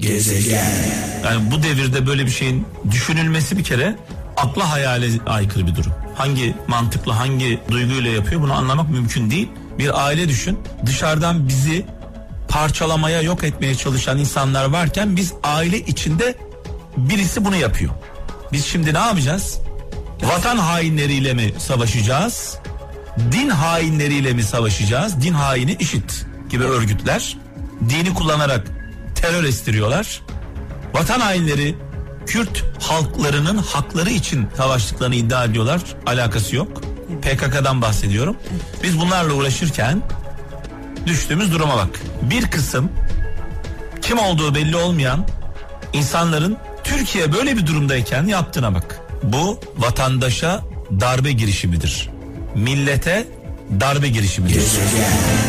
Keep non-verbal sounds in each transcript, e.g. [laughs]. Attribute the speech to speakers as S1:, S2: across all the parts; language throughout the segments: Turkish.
S1: Gezegen. Yani bu devirde böyle bir şeyin düşünülmesi bir kere akla hayale aykırı bir durum. Hangi mantıkla hangi duyguyla yapıyor bunu anlamak mümkün değil. Bir aile düşün dışarıdan bizi parçalamaya yok etmeye çalışan insanlar varken biz aile içinde birisi bunu yapıyor. Biz şimdi ne yapacağız? Vatan hainleriyle mi savaşacağız? Din hainleriyle mi savaşacağız? Din haini işit gibi örgütler dini kullanarak terör estiriyorlar. Vatan hainleri Kürt halklarının hakları için savaştıklarını iddia ediyorlar. Alakası yok. PKK'dan bahsediyorum. Biz bunlarla uğraşırken düştüğümüz duruma bak. Bir kısım kim olduğu belli olmayan insanların Türkiye böyle bir durumdayken yaptığına bak. Bu vatandaşa darbe girişimidir. Millete darbe girişimidir.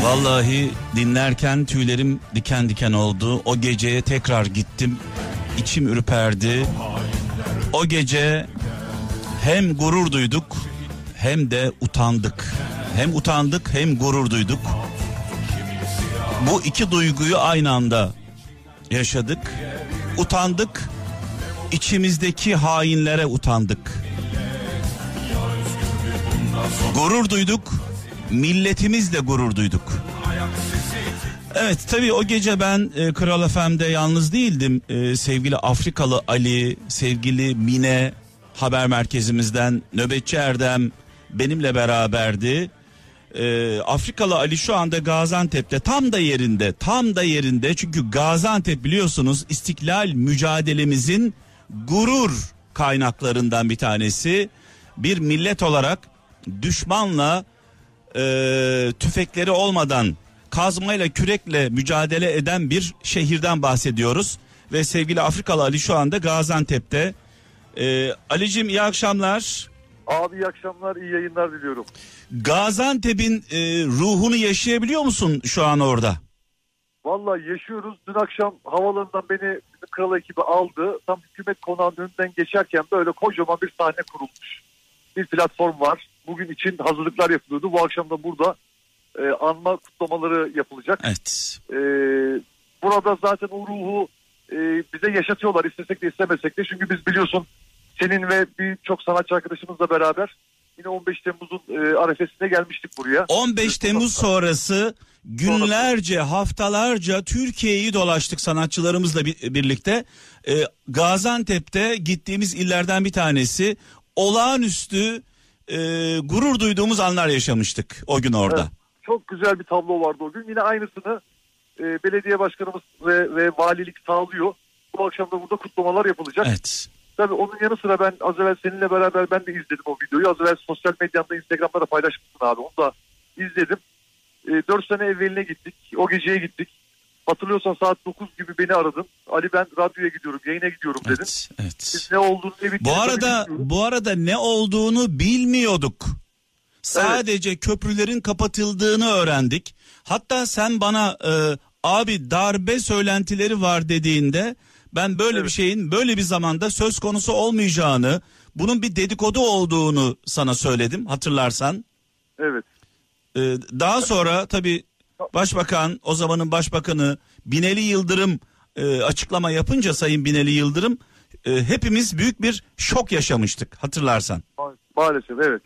S2: Vallahi dinlerken tüylerim diken diken oldu. O geceye tekrar gittim. İçim ürperdi. O gece hem gurur duyduk hem de utandık. Hem utandık hem gurur duyduk. Bu iki duyguyu aynı anda yaşadık. Utandık. İçimizdeki hainlere utandık. Gurur duyduk. Milletimizle gurur duyduk. Evet tabii o gece ben e, Kral FM'de yalnız değildim. E, sevgili Afrikalı Ali, sevgili Mine haber merkezimizden nöbetçi Erdem benimle beraberdi. E, Afrikalı Ali şu anda Gaziantep'te tam da yerinde tam da yerinde çünkü Gaziantep biliyorsunuz istiklal mücadelemizin gurur kaynaklarından bir tanesi. Bir millet olarak düşmanla e, tüfekleri olmadan kazmayla kürekle mücadele eden bir şehirden bahsediyoruz. Ve sevgili Afrikalı Ali şu anda Gaziantep'te. Ee, Ali'cim iyi akşamlar.
S3: Abi iyi akşamlar, iyi yayınlar diliyorum.
S2: Gaziantep'in e, ruhunu yaşayabiliyor musun şu an orada?
S3: Vallahi yaşıyoruz. Dün akşam havalarından beni kral ekibi aldı. Tam hükümet konağının önünden geçerken böyle kocaman bir sahne kurulmuş. Bir platform var. Bugün için hazırlıklar yapılıyordu. Bu akşam da burada e, anma kutlamaları yapılacak.
S2: Evet.
S3: E, burada zaten o ruhu e, bize yaşatıyorlar istesek de istemesek de. Çünkü biz biliyorsun senin ve birçok sanatçı arkadaşımızla beraber yine 15 Temmuz'un e, arefesine gelmiştik buraya.
S2: 15 Temmuz sonrası günlerce haftalarca Türkiye'yi dolaştık sanatçılarımızla bir, birlikte. E, Gaziantep'te gittiğimiz illerden bir tanesi olağanüstü e, gurur duyduğumuz anlar yaşamıştık o gün orada.
S3: Evet, çok güzel bir tablo vardı o gün. Yine aynısını e, belediye başkanımız ve, ve valilik sağlıyor. Bu akşam da burada kutlamalar yapılacak.
S2: Evet.
S3: Tabii onun yanı sıra ben az evvel seninle beraber ben de izledim o videoyu. Az evvel sosyal medyamda Instagram'da da paylaşmışsın abi. Onu da izledim. E, 4 sene evveline gittik. O geceye gittik. Hatırlıyorsan saat 9 gibi beni aradın. Ali ben radyoya gidiyorum, yayına gidiyorum dedin.
S2: Evet, evet.
S3: Biz ne olduğunu ne bittiğini
S2: Bu arada bu arada ne olduğunu bilmiyorduk. Sadece köprülerin kapatıldığını öğrendik. Hatta sen bana e, abi darbe söylentileri var dediğinde ben böyle
S3: Evet.
S2: bir şeyin böyle bir zamanda söz konusu olmayacağını, bunun bir dedikodu olduğunu sana söyledim hatırlarsan.
S3: Evet.
S2: Ee, daha sonra tabii başbakan o zamanın başbakanı Binali Yıldırım e, açıklama yapınca Sayın Binali Yıldırım e, hepimiz büyük bir şok yaşamıştık hatırlarsan.
S3: Ma- Maalesef evet.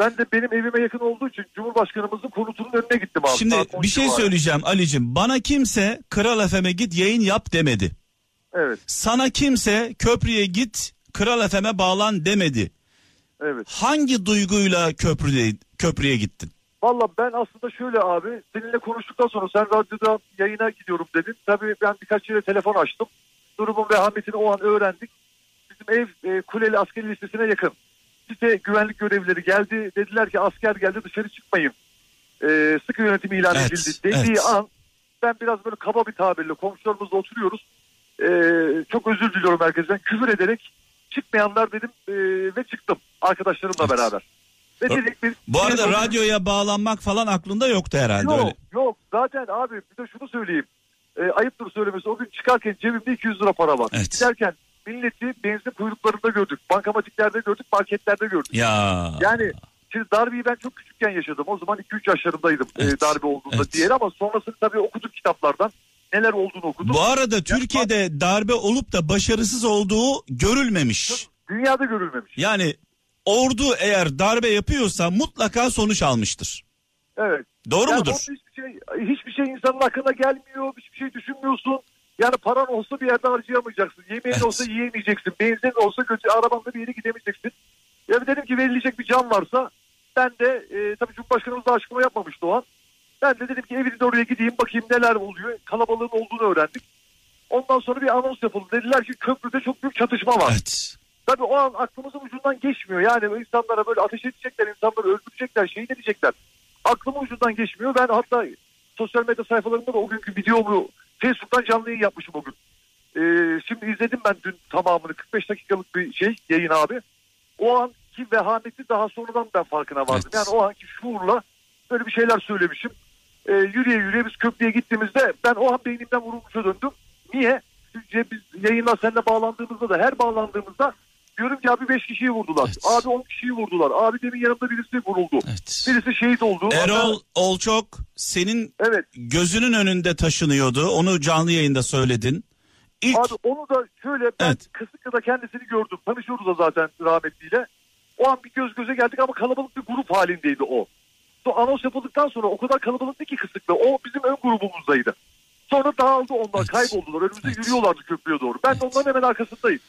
S3: Ben de benim evime yakın olduğu için Cumhurbaşkanımızın konutunun önüne gittim abi.
S2: Şimdi
S3: Saat 10
S2: bir şey söyleyeceğim Ali'cim bana kimse Kral FM'e git yayın yap demedi.
S3: Evet,
S2: Sana kimse köprüye git Kral FM'e bağlan demedi.
S3: evet.
S2: Hangi duyguyla köprüye, köprüye gittin?
S3: Valla ben aslında şöyle abi seninle konuştuktan sonra sen radyoda yayına gidiyorum dedin. Tabii ben birkaç yere telefon açtım. Durumun vehametini o an öğrendik. Bizim ev e, Kuleli askeri listesine yakın. Site güvenlik görevlileri geldi. Dediler ki asker geldi dışarı çıkmayın. E, sıkı yönetim ilan
S2: Evet,
S3: edildi dediği
S2: evet.
S3: an ben biraz böyle kaba bir tabirle komşularımızla oturuyoruz. E, çok özür diliyorum herkesten. Küfür ederek çıkmayanlar dedim e, ve çıktım arkadaşlarımla
S2: Evet.
S3: beraber. Ve dedik bir,
S2: Bu arada
S3: bir-
S2: radyoya bağlanmak falan aklında yoktu herhalde
S3: Yok
S2: öyle.
S3: yok zaten abi bir de şunu söyleyeyim. E, ayıptır söylemesi o gün çıkarken cebimde 200 lira para var.
S2: Evet.
S3: Giderken milleti benzin kuyruklarında gördük. Bankamatiklerde gördük, marketlerde gördük.
S2: Ya.
S3: Yani şimdi darbeyi ben çok küçükken yaşadım. O zaman 2-3 yaşlarındaydım e,
S2: Evet,
S3: darbe olduğunda
S2: evet.
S3: diğeri ama sonrasını tabii okuduk kitaplardan. neler olduğunu okudum.
S2: Bu arada Türkiye'de darbe olup da başarısız olduğu görülmemiş.
S3: Dünyada görülmemiş.
S2: Yani ordu eğer darbe yapıyorsa mutlaka sonuç almıştır.
S3: Evet.
S2: Doğru
S3: Yani
S2: mudur?
S3: Hiçbir şey, hiçbir şey insanın aklına gelmiyor. Hiçbir şey düşünmüyorsun. Yani paran olsa bir yerde harcayamayacaksın. Yemeğin
S2: Evet.
S3: olsa yiyemeyeceksin. Benzin olsa götü, arabanda bir yere gidemeyeceksin. Ya dedim ki verilecek bir can varsa ben de e, tabii Cumhurbaşkanımız da açıklama yapmamıştı o an. Ben de dedim ki evinde oraya gideyim bakayım neler oluyor. Kalabalığın olduğunu öğrendik. Ondan sonra bir anons yapıldı. Dediler ki köprüde çok büyük çatışma var.
S2: Evet.
S3: Tabii o an aklımızın ucundan geçmiyor. Yani insanlara böyle ateş edecekler, insanları öldürecekler, şehit edecekler. Aklımın ucundan geçmiyor. Ben hatta sosyal medya sayfalarında da o günkü videomu Facebook'tan canlı yayın yapmışım o gün. Ee, şimdi izledim ben dün tamamını 45 dakikalık bir şey yayın abi. O anki vehameti daha sonradan ben farkına vardım.
S2: Evet.
S3: Yani o anki şuurla böyle bir şeyler söylemişim. Ee, yürüye yürüye biz köprüye gittiğimizde ben o an beynimden vurulmuşa döndüm. Niye? Çünkü biz yayınla seninle bağlandığımızda da her bağlandığımızda diyorum ki abi 5 kişiyi vurdular.
S2: Evet.
S3: Abi 10 kişiyi vurdular. Abi demin yanımda birisi vuruldu.
S2: Evet.
S3: Birisi şehit oldu.
S2: Erol Olçok senin
S3: Evet.
S2: gözünün önünde taşınıyordu. Onu canlı yayında söyledin. İlk
S3: Abi onu da şöyle ben
S2: Evet.
S3: Kısıklı'da kendisini gördüm. Tanışıyoruz da zaten rahmetliyle. O an bir göz göze geldik ama kalabalık bir grup halindeydi o. So, anons yapıldıktan sonra o kadar kalabalıktı ki Kısıklı. O bizim ön grubumuzdaydı. Sonra dağıldı onlar
S2: Evet.
S3: kayboldular. Önümüzde
S2: Evet.
S3: yürüyorlardı köprüye doğru. Ben de
S2: Evet.
S3: onların hemen arkasındayım.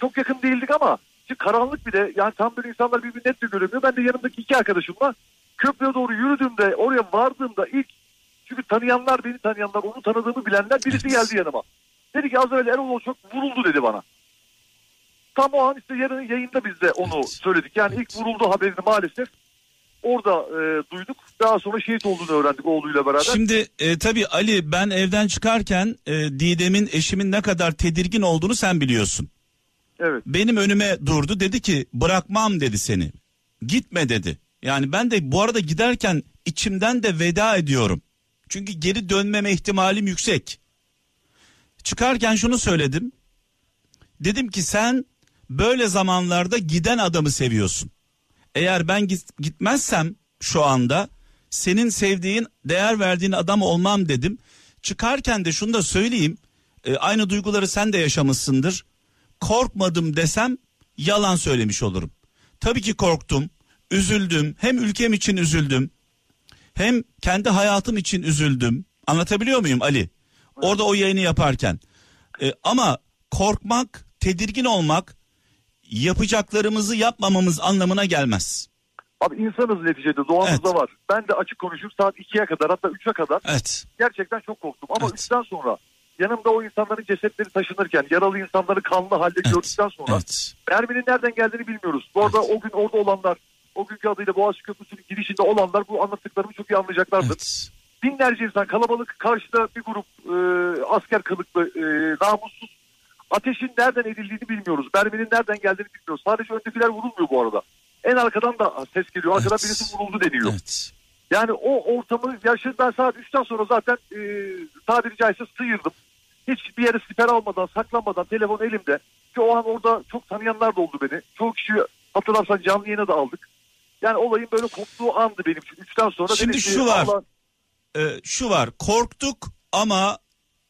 S3: Çok yakın değildik ama şimdi karanlık bir de yani tam böyle insanlar birbirini net de göremiyor. Ben de yanımdaki iki arkadaşımla köprüye doğru yürüdüğümde oraya vardığımda ilk çünkü tanıyanlar beni tanıyanlar onu tanıdığımı bilenler birisi
S2: Evet.
S3: geldi yanıma. Dedi ki az evvel Erol çok vuruldu dedi bana. Tam o an işte yarın yayında biz de onu
S2: Evet.
S3: söyledik. Yani ilk vuruldu haberini maalesef orada e, duyduk. Daha sonra şehit olduğunu öğrendik oğluyla beraber.
S2: Şimdi e, tabii Ali ben evden çıkarken e, Didem'in eşimin ne kadar tedirgin olduğunu sen biliyorsun.
S3: Evet.
S2: Benim önüme durdu dedi ki bırakmam dedi seni. Gitme dedi. Yani ben de bu arada giderken içimden de veda ediyorum. Çünkü geri dönmeme ihtimalim yüksek. Çıkarken şunu söyledim. Dedim ki sen böyle zamanlarda giden adamı seviyorsun. Eğer ben git- gitmezsem şu anda senin sevdiğin, değer verdiğin adam olmam dedim. Çıkarken de şunu da söyleyeyim. e, aynı duyguları sen de yaşamışsındır. Korkmadım desem yalan söylemiş olurum. Tabii ki korktum, üzüldüm. Hem ülkem için üzüldüm. Hem kendi hayatım için üzüldüm. Anlatabiliyor muyum Ali? Orada o yayını yaparken. E, ama korkmak, tedirgin olmak yapacaklarımızı yapmamamız anlamına gelmez.
S3: Abi insanız neticede doğamızda
S2: Evet.
S3: var. Ben de açık konuşayım saat 2'ye kadar hatta 3'e kadar
S2: Evet.
S3: gerçekten çok korktum. Ama
S2: Evet.
S3: 3'ten sonra yanımda o insanların cesetleri taşınırken yaralı insanları kanlı halde
S2: Evet.
S3: gördükten sonra
S2: Evet.
S3: merminin nereden geldiğini bilmiyoruz. Bu arada o gün orada olanlar o günkü adıyla Boğaziçi Köprüsü'nün girişinde olanlar bu anlattıklarımı çok iyi anlayacaklardır.
S2: Evet.
S3: binlerce insan kalabalık karşıda bir grup e, asker kılıklı e, namussuz ateşin nereden edildiğini bilmiyoruz. Merminin nereden geldiğini bilmiyoruz. Sadece öndekiler vurulmuyor bu arada. En arkadan da ses geliyor. Arkadan
S2: Evet.
S3: birisi vuruldu deniyor.
S2: Evet.
S3: Yani o ortamı yaşadım ben saat 3'ten sonra zaten e, tabiri caizse sıyırdım. Hiç bir yere siper almadan, saklanmadan telefon elimde. Ki o an orada çok tanıyanlar da oldu beni. Çoğu kişi hatırlarsan canlı yayına da aldık. Yani olayın böyle koptuğu andı benim için. 3'ten sonra
S2: Şimdi
S3: dedim ki,
S2: şu var.
S3: Allah-
S2: Ee, şu var korktuk ama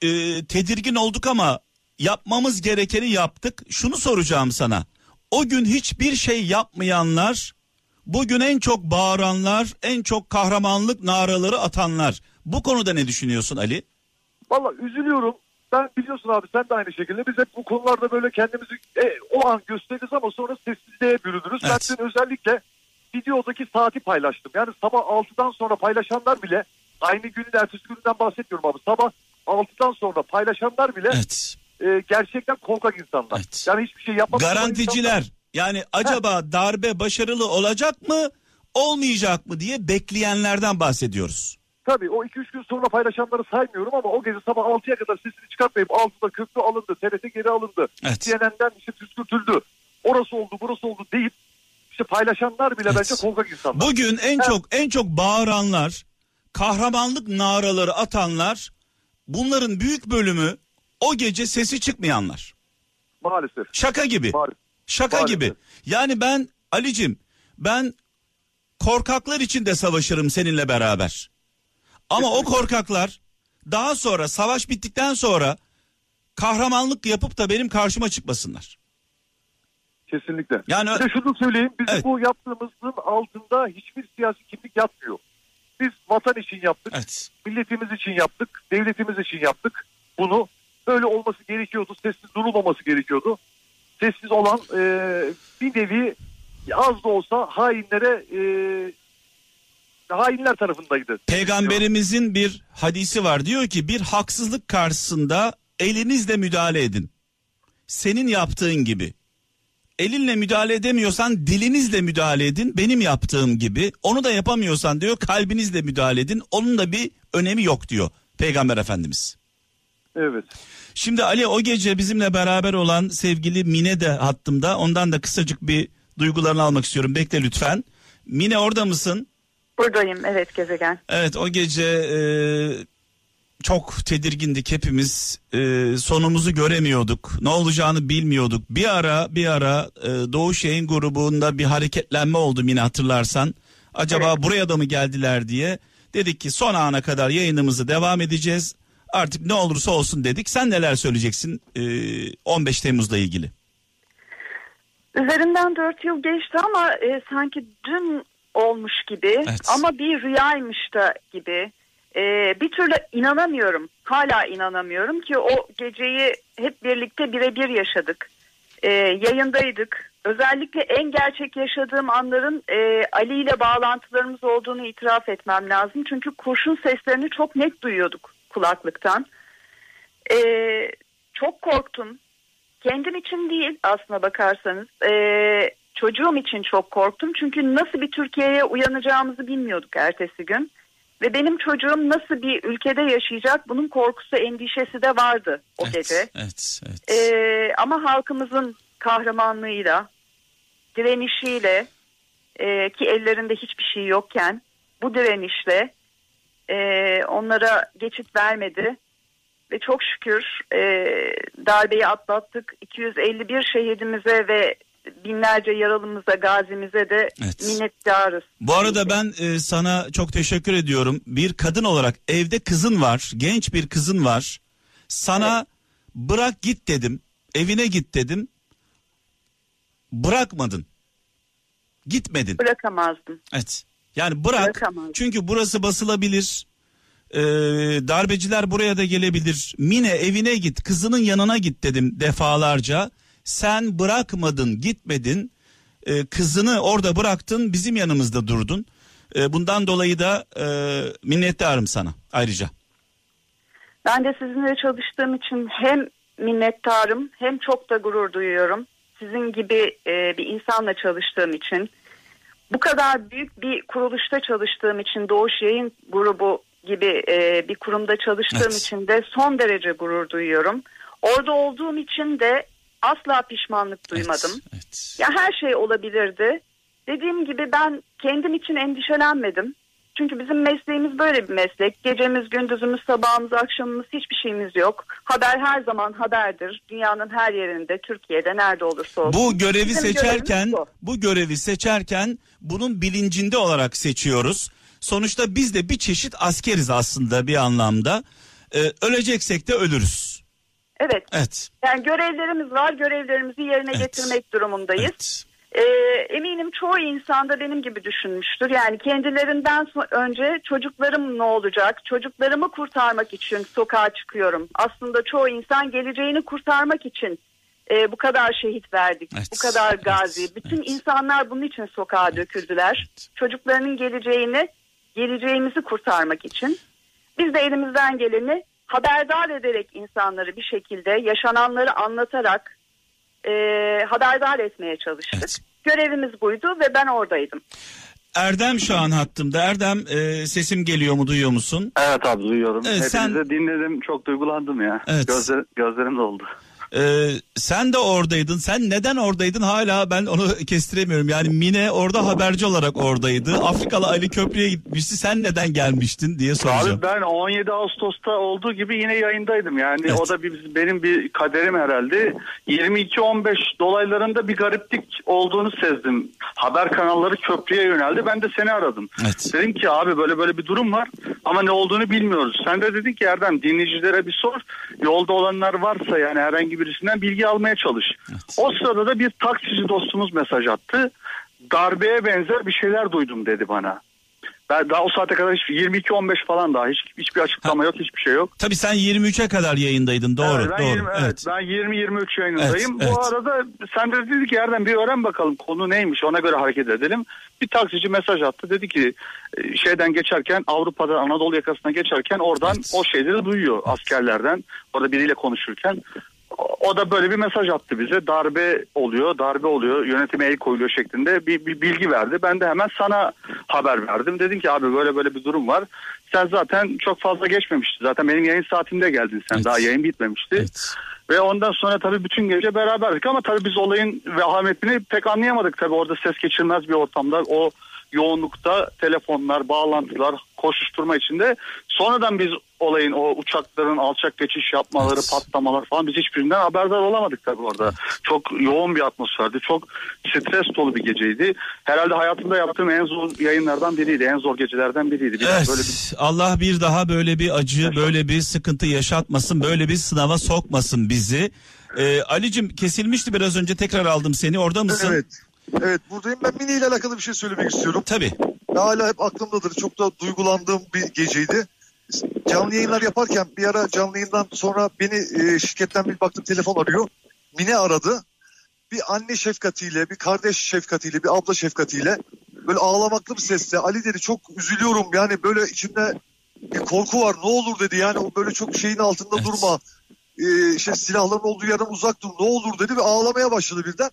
S2: e, tedirgin olduk ama yapmamız gerekeni yaptık. Şunu soracağım sana. O gün hiçbir şey yapmayanlar bugün en çok bağıranlar en çok kahramanlık naraları atanlar. Bu konuda ne düşünüyorsun Ali?
S3: Valla üzülüyorum. Ben biliyorsun abi sen de aynı şekilde biz hep bu konularda böyle kendimizi e, o an gösteririz ama sonra sessizliğe bürünürüz.
S2: Evet.
S3: Ben özellikle videodaki saati paylaştım. Yani sabah 6'dan sonra paylaşanlar bile aynı günün ertesi gününden bahsetmiyorum abi. Sabah 6'dan sonra paylaşanlar bile
S2: Evet.
S3: e, gerçekten korkak insanlar.
S2: Evet.
S3: Yani hiçbir şey yapmadan
S2: Garanticiler yani acaba darbe başarılı olacak mı olmayacak mı diye bekleyenlerden bahsediyoruz.
S3: Tabii o 2-3 gün sonra paylaşanları saymıyorum ama o gece sabah 6'ya kadar sesini çıkartmayıp 6'da köprü alındı, TRT geri alındı.
S2: Evet.
S3: CNN'den işte püskürtüldü. Orası oldu, burası oldu deyip işte paylaşanlar bile
S2: Evet.
S3: bence korkak insanlar.
S2: Bugün en çok en çok bağıranlar, kahramanlık naraları atanlar, bunların büyük bölümü o gece sesi çıkmayanlar.
S3: Maalesef.
S2: Şaka gibi.
S3: Maalesef.
S2: Şaka
S3: Maalesef.
S2: gibi. Yani ben Alicim ben korkaklar için de savaşırım seninle beraber. Ama o korkaklar daha sonra savaş bittikten sonra kahramanlık yapıp da benim karşıma çıkmasınlar.
S3: Kesinlikle.
S2: Yani
S3: Bir de şunu söyleyeyim. Bizim
S2: Evet.
S3: bu yaptığımızın altında hiçbir siyasi kimlik yatmıyor. Biz vatan için yaptık.
S2: evet.
S3: Milletimiz için yaptık. Devletimiz için yaptık. Bunu böyle olması gerekiyordu. Sessiz durulmaması gerekiyordu. Sessiz olan e, bir nevi az da olsa hainlere e, hainler tarafındaydı.
S2: Peygamberimizin bir hadisi var diyor ki bir haksızlık karşısında elinizle müdahale edin. Senin yaptığın gibi. Elinle müdahale edemiyorsan dilinizle müdahale edin benim yaptığım gibi. Onu da yapamıyorsan diyor kalbinizle müdahale edin. Onun da bir önemi yok diyor Peygamber Efendimiz.
S3: Evet.
S2: Şimdi Ali o gece bizimle beraber olan sevgili Mine de hattımda. Ondan da kısacık bir duygularını almak istiyorum. Bekle lütfen. Mine orada mısın?
S4: Buradayım evet gezegen.
S2: Evet o gece e, çok tedirgindik hepimiz. E, sonumuzu göremiyorduk. Ne olacağını bilmiyorduk. Bir ara bir ara e, Doğu Şeyin grubunda bir hareketlenme oldu yine hatırlarsan. Acaba
S4: Evet.
S2: buraya da mı geldiler diye. Dedik ki son ana kadar yayınımızı devam edeceğiz. Artık ne olursa olsun dedik. Sen neler söyleyeceksin e, 15 Temmuz'la ilgili?
S4: Üzerinden dört yıl geçti ama e, sanki dün olmuş gibi
S2: Evet.
S4: ama bir rüyaymış da gibi. E, bir türlü inanamıyorum. Hala inanamıyorum ki o geceyi hep birlikte birebir yaşadık. E, yayındaydık. Özellikle en gerçek yaşadığım anların e, Ali ile bağlantılarımız olduğunu itiraf etmem lazım. Çünkü kurşun seslerini çok net duyuyorduk kulaklıktan. E, çok korktum. Kendim için değil aslına bakarsanız. Ee, çocuğum için çok korktum. Çünkü nasıl bir Türkiye'ye uyanacağımızı bilmiyorduk ertesi gün. Ve benim çocuğum nasıl bir ülkede yaşayacak bunun korkusu endişesi de vardı o
S2: evet,
S4: gece.
S2: Evet, evet.
S4: Ee, ama halkımızın kahramanlığıyla, direnişiyle e, ki ellerinde hiçbir şey yokken bu direnişle e, onlara geçit vermedi. Ve çok şükür e, darbeyi atlattık. 251 şehidimize ve binlerce yaralımıza, gazimize de
S2: Evet.
S4: minnettarız.
S2: Bu arada ben e, sana çok teşekkür ediyorum. Bir kadın olarak evde kızın var, genç bir kızın var. Sana bırak git dedim, evine git dedim. Bırakmadın. Gitmedin.
S4: Bırakamazdım.
S2: Evet. Yani bırak. Çünkü burası basılabilir. Ee, darbeciler buraya da gelebilir. Mine evine git, kızının yanına git dedim defalarca. Sen bırakmadın, gitmedin. Ee, kızını orada bıraktın, bizim yanımızda durdun. Ee, bundan dolayı da e, minnettarım sana ayrıca.
S4: Ben de sizinle çalıştığım için hem minnettarım hem çok da gurur duyuyorum. Sizin gibi e, bir insanla çalıştığım için. Bu kadar büyük bir kuruluşta çalıştığım için Doğuş Yayın Grubu gibi e, bir kurumda çalıştığım
S2: Evet.
S4: için de son derece gurur duyuyorum. Orada olduğum için de asla pişmanlık duymadım.
S2: Evet, evet.
S4: Ya her şey olabilirdi. Dediğim gibi ben kendim için endişelenmedim. Çünkü bizim mesleğimiz böyle bir meslek. Gecemiz, gündüzümüz, sabahımız, akşamımız hiçbir şeyimiz yok. Haber her zaman haberdir. Dünyanın her yerinde, Türkiye'de nerede olursa olsun.
S2: Bu görevi
S4: Bizim
S2: seçerken
S4: bu.
S2: bu görevi seçerken bunun bilincinde olarak seçiyoruz. Sonuçta biz de bir çeşit askeriz aslında bir anlamda. Ee, öleceksek de ölürüz.
S4: Evet.
S2: Evet.
S4: Yani görevlerimiz var. Görevlerimizi yerine
S2: Evet.
S4: getirmek durumundayız.
S2: Evet.
S4: Ee, eminim çoğu insan da benim gibi düşünmüştür. Yani kendilerinden önce çocuklarım ne olacak? Çocuklarımı kurtarmak için sokağa çıkıyorum. Aslında çoğu insan geleceğini kurtarmak için e, bu kadar şehit verdik.
S2: Evet,
S4: Bu kadar
S2: evet,
S4: gazi. Bütün
S2: evet.
S4: insanlar bunun için sokağa döküldüler.
S2: evet.
S4: Çocuklarının geleceğini, geleceğimizi kurtarmak için. Biz de elimizden geleni haberdar ederek insanları bir şekilde yaşananları anlatarak e, haberdar etmeye çalıştık.
S2: Evet.
S4: Görevimiz buydu ve ben oradaydım.
S2: Erdem şu an hattımda. Erdem e, sesim geliyor mu duyuyor musun?
S5: Evet abi duyuyorum.
S2: Evet,
S5: Hepinizi
S2: sen-
S5: dinledim çok duygulandım ya.
S2: Evet.
S5: Gözler, gözlerim doldu.
S2: Ee, sen de oradaydın. Sen neden oradaydın hala ben onu [laughs] kestiremiyorum. Yani Mine orada haberci olarak oradaydı. Afrikalı Ali Köprü'ye gitmişti. Sen neden gelmiştin diye soracağım.
S5: Abi ben 17 Ağustos'ta olduğu gibi yine yayındaydım. Yani
S2: Evet.
S5: o da bir, benim bir kaderim herhalde. 22-15 dolaylarında bir gariplik olduğunu sezdim. Haber kanalları köprüye yöneldi. Ben de seni aradım.
S2: Evet.
S5: Dedim ki abi böyle böyle bir durum var ama ne olduğunu bilmiyoruz. Sen de dedin ki Erdem dinleyicilere bir sor. Yolda olanlar varsa yani herhangi birisinden bilgi almaya çalış. O sırada da bir taksici dostumuz mesaj attı. Darbeye benzer bir şeyler duydum dedi bana. Ben daha o saate kadar hiç 22-15 falan daha hiç hiçbir açıklama yok hiçbir şey yok.
S2: Tabii sen 23'e kadar yayındaydın. Doğru,
S5: Evet, ben
S2: doğru.
S5: 20, evet.
S2: evet.
S5: ben 20-23 yayınındayım.
S2: Evet,
S5: Bu
S2: evet.
S5: arada sen de dedi ki yerden bir öğren bakalım konu neymiş ona göre hareket edelim. Bir taksici mesaj attı dedi ki e, şeyden geçerken Avrupa'da Anadolu yakasına geçerken oradan
S2: Evet.
S5: o şeyleri duyuyor askerlerden. Orada biriyle konuşurken o- da böyle bir mesaj attı bize. Darbe oluyor, darbe oluyor, yönetime el koyuluyor şeklinde bir, bir bilgi verdi. Ben de hemen sana haber verdim. Dedim ki abi böyle böyle bir durum var. Sen zaten çok fazla geçmemişti. Zaten benim yayın saatimde geldin sen.
S2: Evet.
S5: Daha yayın bitmemişti.
S2: Evet.
S5: Ve ondan sonra tabii bütün gece beraberdik ama tabii biz olayın vehametini pek anlayamadık. Tabii orada ses geçirmez bir ortamda o yoğunlukta telefonlar, bağlantılar, koşuşturma içinde. Sonradan biz olayın o uçakların alçak geçiş yapmaları,
S2: Evet.
S5: patlamalar falan biz hiçbirinden haberdar olamadık tabii orada. Çok yoğun bir atmosferdi. Çok stres dolu bir geceydi. Herhalde hayatımda yaptığım en zor yayınlardan biriydi. En zor gecelerden biriydi. Bir
S2: Evet.
S5: böyle bir
S2: Allah bir daha böyle bir acı, böyle bir sıkıntı yaşatmasın, böyle bir sınava sokmasın bizi. Ee, Alicim kesilmişti biraz önce tekrar aldım seni. Orada mısın?
S3: Evet. Evet buradayım. Ben Mini ile alakalı bir şey söylemek istiyorum.
S2: Tabii.
S3: Ve hala hep aklımdadır. Çok da duygulandığım bir geceydi. Canlı yayınlar yaparken bir ara canlı yayından sonra beni e, şirketten bir baktım telefon arıyor. Mine aradı. Bir anne şefkatiyle, bir kardeş şefkatiyle, bir abla şefkatiyle böyle ağlamaklı bir sesle Ali dedi çok üzülüyorum yani böyle içimde bir korku var ne olur dedi yani o böyle çok şeyin altında
S2: Evet.
S3: durma. Ee, işte silahların olduğu yerden uzak dur ne olur dedi ve ağlamaya başladı birden.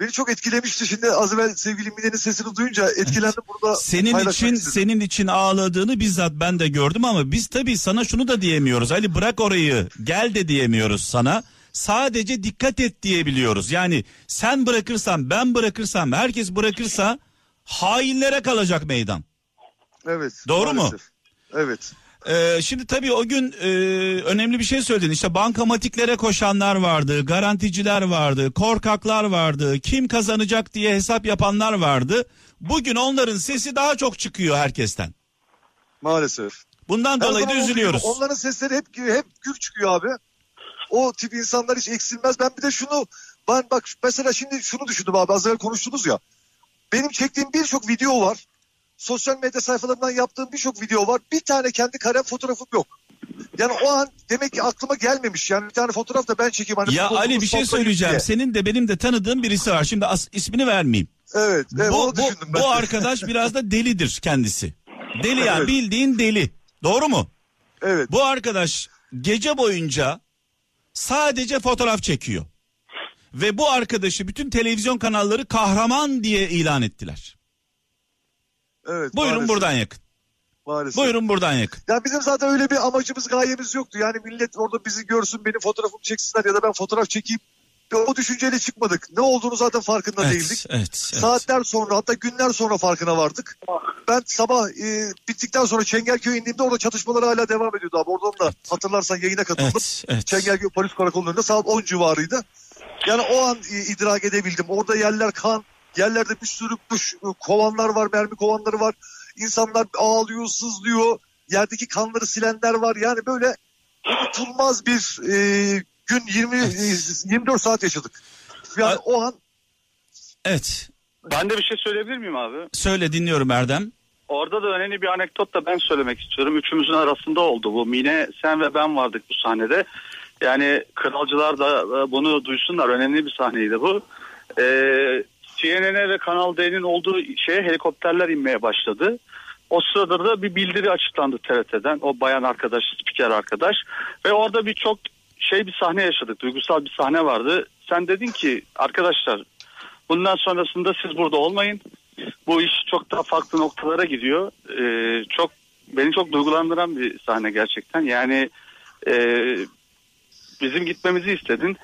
S3: Beni çok etkilemişti şimdi az evvel sevgili Mine'nin sesini duyunca etkilendim burada.
S2: Senin için
S3: istedim.
S2: senin için ağladığını bizzat ben de gördüm ama biz tabii sana şunu da diyemiyoruz. Ali bırak orayı gel de diyemiyoruz sana. Sadece dikkat et diyebiliyoruz. Yani sen bırakırsan ben bırakırsam herkes bırakırsa hainlere kalacak meydan.
S3: Evet.
S2: Doğru mu?
S3: maalesef. Evet.
S2: Ee, şimdi tabii o gün e, önemli bir şey söyledin. İşte bankamatiklere koşanlar vardı, garanticiler vardı, korkaklar vardı, kim kazanacak diye hesap yapanlar vardı. Bugün onların sesi daha çok çıkıyor herkesten.
S3: Maalesef.
S2: Bundan
S3: Her
S2: dolayı da üzülüyoruz.
S3: Onların sesleri hep hep gür çıkıyor abi. O tip insanlar hiç eksilmez. Ben bir de şunu ben bak mesela şimdi şunu düşündüm abi az evvel konuştunuz ya. Benim çektiğim birçok video var. Sosyal medya sayfalarından yaptığım birçok video var. Bir tane kendi karem fotoğrafım yok. Yani o an demek ki aklıma gelmemiş. Yani bir tane fotoğraf da ben çekeyim. Hani
S2: Ya Ali bir şey söyleyeceğim.
S3: diye.
S2: Senin de benim de tanıdığım birisi var. Şimdi as- ismini vermeyeyim.
S3: Evet. evet
S2: bu, bu, bu arkadaş biraz da delidir kendisi. Deli yani
S3: Evet.
S2: bildiğin deli. Doğru mu?
S3: Evet.
S2: Bu arkadaş gece boyunca sadece fotoğraf çekiyor. Ve bu arkadaşı bütün televizyon kanalları kahraman diye ilan ettiler.
S3: Evet
S2: Buyurun
S3: maalesef,
S2: buradan yakın.
S3: Maalesef.
S2: Buyurun buradan yakın.
S3: Ya bizim zaten öyle bir amacımız gayemiz yoktu. Yani millet orada bizi görsün benim fotoğrafımı çeksinler ya da ben fotoğraf çekeyim. Ve o düşünceyle çıkmadık. Ne olduğunu zaten farkında değildik.
S2: Evet, evet, evet.
S3: Saatler sonra hatta günler sonra farkına vardık. Ben sabah e, bittikten sonra Çengelköy'e indiğimde orada çatışmalar hala devam ediyordu abi. Oradan da hatırlarsan yayına katıldım.
S2: Evet, evet.
S3: Çengelköy polis karakolunun önünde saat 10 civarıydı. Yani o an e, idrak edebildim. Orada yerler kan, yerlerde bir sürü kuş, e, kovanlar var, mermi kovanları var. İnsanlar ağlıyor, sızlıyor. Yerdeki kanları silenler var. Yani böyle unutulmaz bir e, gün 20 e, 24 saat yaşadık. Yani
S2: A-
S3: o an
S2: Evet.
S5: Ben de bir şey söyleyebilir miyim abi?
S2: Söyle dinliyorum Erdem.
S5: Orada da önemli bir anekdot da ben söylemek istiyorum. Üçümüzün arasında oldu bu. Mine, sen ve ben vardık bu sahnede. Yani kralcılar da e, bunu duysunlar. Önemli bir sahneydi bu. Ee, CNN'e ve Kanal D'nin olduğu şeye helikopterler inmeye başladı. O sırada da bir bildiri açıklandı TRT'den. O bayan arkadaş, spiker arkadaş. Ve orada bir çok şey bir sahne yaşadık. Duygusal bir sahne vardı. Sen dedin ki arkadaşlar bundan sonrasında siz burada olmayın bu iş çok daha farklı noktalara gidiyor. Ee, çok beni çok duygulandıran bir sahne gerçekten. Yani e, bizim gitmemizi istedin.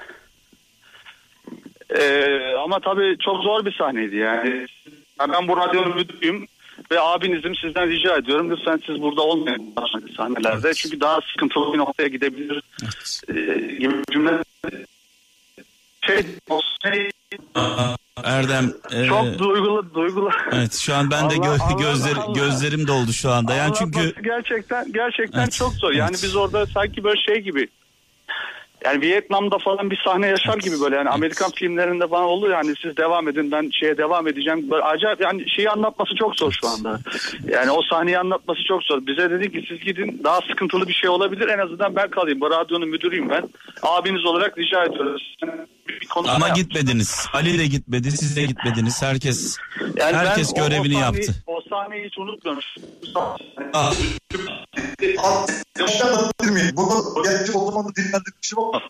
S5: Ee, ama tabii çok zor bir sahneydi yani. Ya Ben bu radyonun müdürüyüm ve abinizim sizden rica ediyorum lütfen siz burada olmayın bu sahnelerde. Çünkü daha sıkıntılı bir noktaya gidebilir e, gibi bir cümle. Şey, şey
S2: Erdem e,
S5: çok duygulu duygulu.
S2: evet şu an ben de
S5: Allah-
S2: gö-
S5: Allah-
S2: gözler
S5: Allah.
S2: gözlerim doldu şu anda. Yani çünkü
S5: Anlatması gerçekten gerçekten
S2: Evet,
S5: çok zor. Yani
S2: evet.
S5: biz orada sanki böyle şey gibi yani Vietnam'da falan bir sahne yaşar gibi böyle yani Amerikan filmlerinde falan oluyor yani siz devam edin ben şeye devam edeceğim. Böyle acayip yani şeyi anlatması çok zor şu anda. Yani o sahneyi anlatması çok zor. Bize dedi ki siz gidin daha sıkıntılı bir şey olabilir en azından ben kalayım. Bu radyonun müdürüyüm ben. Abiniz olarak rica ediyoruz.
S2: Ama gitmediniz. Ali de gitmedi, siz de gitmediniz. Herkes
S5: Yani
S2: herkes
S5: ben o- o
S2: görevini
S5: sahneyi-
S2: yaptı.
S5: O sahneyi hiç unutmuyorum.
S2: Ah,
S3: Anlatabilir miyim? Bunu gerçi o zaman da dinlendirmişim ama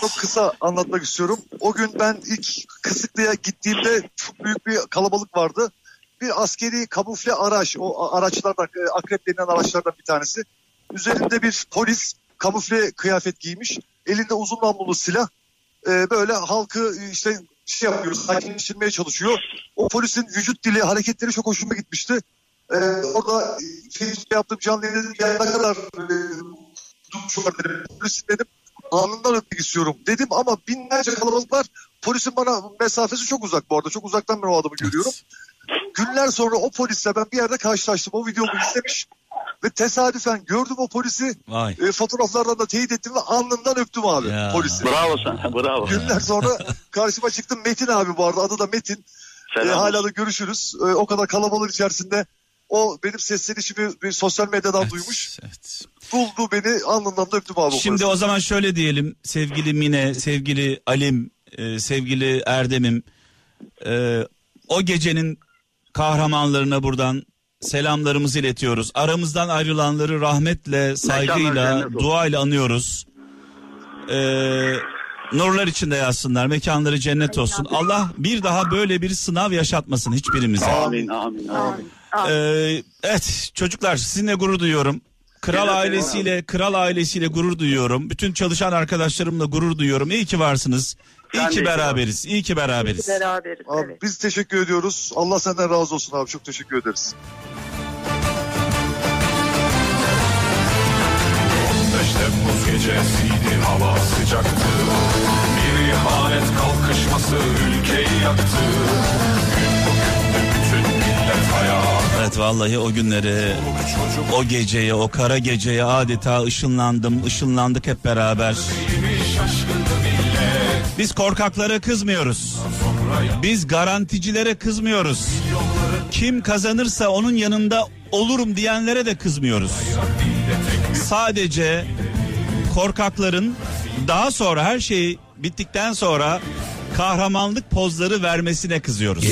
S3: çok kısa anlatmak istiyorum. O gün ben ilk Kısıklı'ya gittiğimde çok büyük bir kalabalık vardı. Bir askeri kamufle araç, o araçlardan, e, akrep denilen araçlardan bir tanesi. Üzerinde bir polis kamufle kıyafet giymiş. Elinde uzun namlulu silah. E, böyle halkı e, işte şey yapıyor, sakinleştirmeye çalışıyor. O polisin vücut dili, hareketleri çok hoşuma gitmişti. Ee, orada e, Facebook'ta yaptığım canlı yayın dedim ya ne kadar e, var dedim. Polisin dedim anından öpmek istiyorum dedim ama binlerce kalabalık var. Polisin bana mesafesi çok uzak bu arada. Çok uzaktan ben o adamı görüyorum. Günler sonra o polisle ben bir yerde karşılaştım. O videomu izlemiş ve tesadüfen gördüm o polisi.
S2: vay.
S3: E, fotoğraflardan da teyit ettim ve alnından öptüm abi
S2: Ya.
S3: polisi.
S5: Bravo sana bravo.
S3: Günler sonra karşıma çıktım Metin abi bu arada adı da Metin. E,
S5: Selam.
S3: hala da görüşürüz. E, o kadar kalabalığın içerisinde o benim seslenişimi bir sosyal medyadan duymuş.
S2: Evet.
S3: Buldu beni alnından da öptüm abi. o
S2: Şimdi o zaman şöyle diyelim sevgili Mine, sevgili Alim, e, sevgili Erdem'im. e, o gecenin kahramanlarına buradan selamlarımızı iletiyoruz. Aramızdan ayrılanları rahmetle, saygıyla, duayla anıyoruz. E, nurlar içinde yatsınlar, mekanları cennet olsun. Allah bir daha böyle bir sınav yaşatmasın hiçbirimize.
S5: Amin amin amin.
S2: Ee, evet çocuklar sizinle gurur duyuyorum. Kral ailesiyle, kral ailesiyle gurur duyuyorum. Bütün çalışan arkadaşlarımla gurur duyuyorum. İyi ki varsınız. İyi
S5: de
S2: ki
S5: iyi ki
S2: beraberiz. İyi ki beraberiz.
S4: Beraberiz.
S3: Abi,
S4: evet.
S3: Biz teşekkür ediyoruz. Allah senden razı olsun abi. Çok teşekkür ederiz.
S6: Gecesiydi hava sıcaktı Bir ihanet kalkışması ülkeyi yaktı Gün bugündü bütün millet ayağa
S2: Evet vallahi o günleri, o geceye, o kara geceye adeta ışınlandım, ışınlandık hep beraber. Biz korkaklara kızmıyoruz. Biz garanticilere kızmıyoruz. Kim kazanırsa onun yanında olurum diyenlere de kızmıyoruz. Sadece korkakların daha sonra her şey bittikten sonra kahramanlık pozları vermesine kızıyoruz.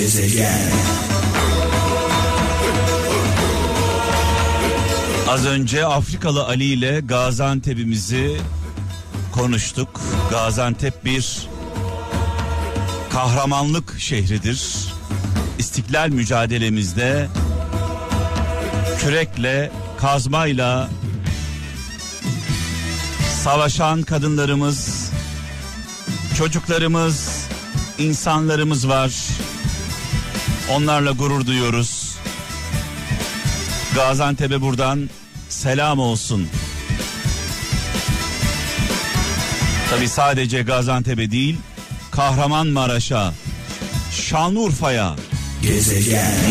S2: Az önce Afrikalı Ali ile Gaziantep'imizi konuştuk. Gaziantep bir kahramanlık şehridir. İstiklal mücadelemizde kürekle, kazmayla savaşan kadınlarımız, çocuklarımız, insanlarımız var. Onlarla gurur duyuyoruz. Gaziantep'e buradan selam olsun. Tabi sadece Gaziantep'e değil, Kahramanmaraş'a, Şanlıurfa'ya,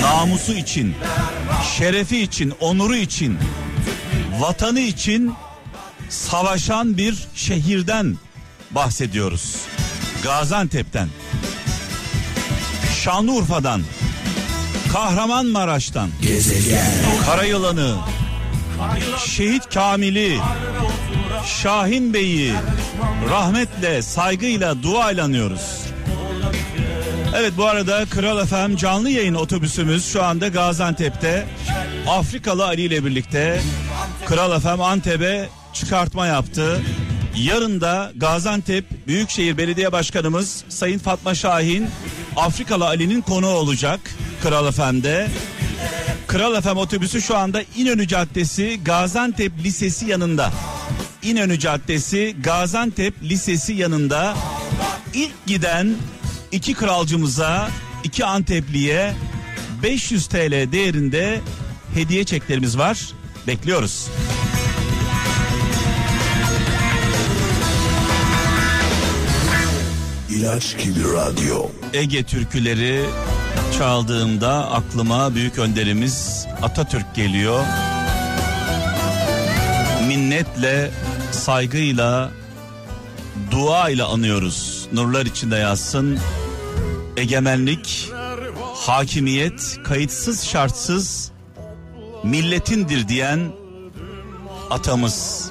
S2: namusu için, şerefi için, onuru için, vatanı için savaşan bir şehirden bahsediyoruz. Gaziantep'ten, Şanlıurfa'dan, Kahramanmaraş'tan, Karayılan'ı, Şehit Kamil'i, Şahin Bey'i rahmetle, saygıyla, duayla anıyoruz. Evet bu arada Kral FM canlı yayın otobüsümüz şu anda Gaziantep'te. Afrikalı Ali ile birlikte Kral FM Antep'e çıkartma yaptı. Yarın da Gaziantep Büyükşehir Belediye Başkanımız Sayın Fatma Şahin Afrikalı Ali'nin konuğu olacak Kral FM'de. Kral FM otobüsü şu anda İnönü Caddesi Gaziantep Lisesi yanında. İnönü Caddesi Gaziantep Lisesi yanında ilk giden iki kralcımıza, iki Antepli'ye 500 TL değerinde hediye çeklerimiz var. Bekliyoruz.
S6: İlaç gibi radyo.
S2: Ege türküleri çaldığımda aklıma büyük önderimiz Atatürk geliyor. Minnetle, saygıyla, dua ile anıyoruz. Nurlar içinde yazsın. Egemenlik, hakimiyet, kayıtsız şartsız milletindir diyen atamız.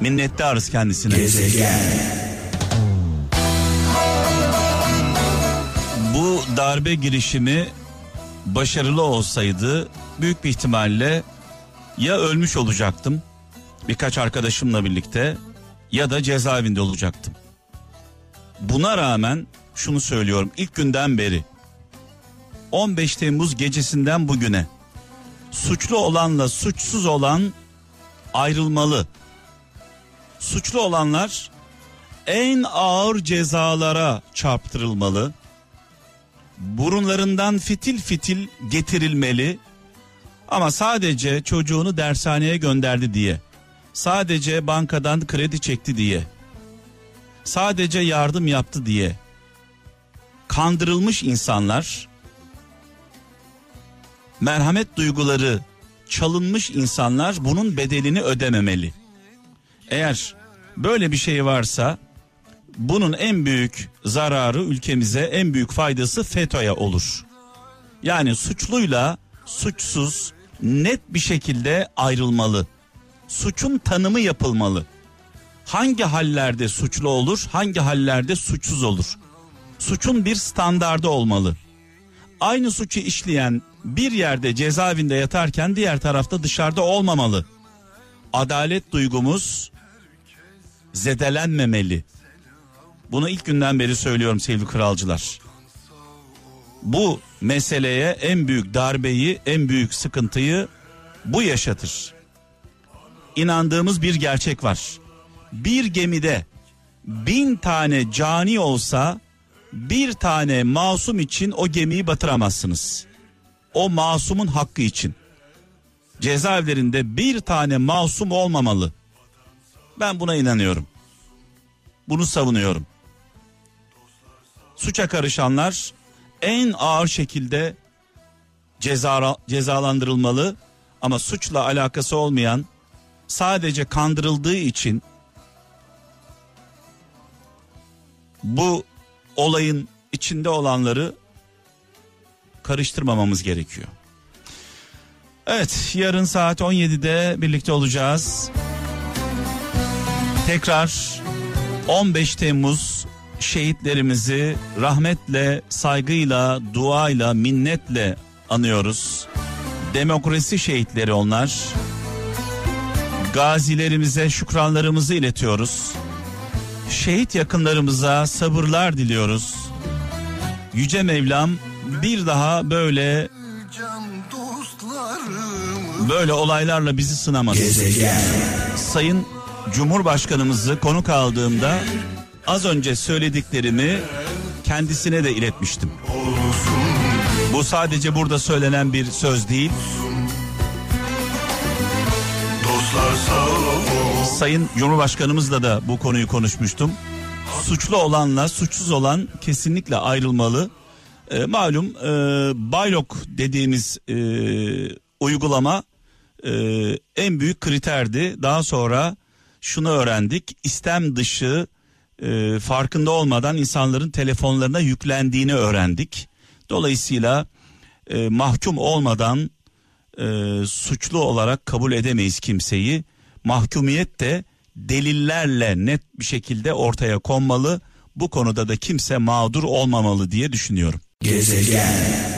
S2: Minnettarız kendisine. Bu darbe girişimi başarılı olsaydı büyük bir ihtimalle ya ölmüş olacaktım birkaç arkadaşımla birlikte ya da cezaevinde olacaktım. Buna rağmen şunu söylüyorum ilk günden beri 15 Temmuz gecesinden bugüne suçlu olanla suçsuz olan ayrılmalı. Suçlu olanlar en ağır cezalara çarptırılmalı. Burunlarından fitil fitil getirilmeli. Ama sadece çocuğunu dershaneye gönderdi diye. Sadece bankadan kredi çekti diye. Sadece yardım yaptı diye. Kandırılmış insanlar merhamet duyguları çalınmış insanlar bunun bedelini ödememeli. Eğer böyle bir şey varsa bunun en büyük zararı ülkemize en büyük faydası FETÖ'ye olur. Yani suçluyla suçsuz net bir şekilde ayrılmalı. Suçun tanımı yapılmalı. Hangi hallerde suçlu olur, hangi hallerde suçsuz olur? Suçun bir standardı olmalı. Aynı suçu işleyen bir yerde cezaevinde yatarken diğer tarafta dışarıda olmamalı. Adalet duygumuz zedelenmemeli. Bunu ilk günden beri söylüyorum sevgili kralcılar. Bu meseleye en büyük darbeyi, en büyük sıkıntıyı bu yaşatır. İnandığımız bir gerçek var. Bir gemide bin tane cani olsa bir tane masum için o gemiyi batıramazsınız. O masumun hakkı için. Cezaevlerinde bir tane masum olmamalı. Ben buna inanıyorum. Bunu savunuyorum. Suça karışanlar en ağır şekilde ceza, cezalandırılmalı ama suçla alakası olmayan sadece kandırıldığı için bu olayın içinde olanları karıştırmamamız gerekiyor. Evet yarın saat 17'de birlikte olacağız. Tekrar 15 Temmuz şehitlerimizi rahmetle, saygıyla, duayla, minnetle anıyoruz. Demokrasi şehitleri onlar. Gazilerimize şükranlarımızı iletiyoruz. Şehit yakınlarımıza sabırlar diliyoruz. Yüce Mevlam bir daha böyle böyle olaylarla bizi sınamasın. Sayın Cumhurbaşkanımızı konuk aldığımda az önce söylediklerimi kendisine de iletmiştim. Bu sadece burada söylenen bir söz değil. Sayın Cumhurbaşkanımızla da bu konuyu konuşmuştum. Suçlu olanla suçsuz olan kesinlikle ayrılmalı. E, malum e, Baylok dediğimiz e, uygulama e, en büyük kriterdi. Daha sonra şunu öğrendik. İstem dışı e, farkında olmadan insanların telefonlarına yüklendiğini öğrendik. Dolayısıyla e, mahkum olmadan e, suçlu olarak kabul edemeyiz kimseyi. Mahkumiyet de delillerle net bir şekilde ortaya konmalı. Bu konuda da kimse mağdur olmamalı diye düşünüyorum.
S6: Gezegen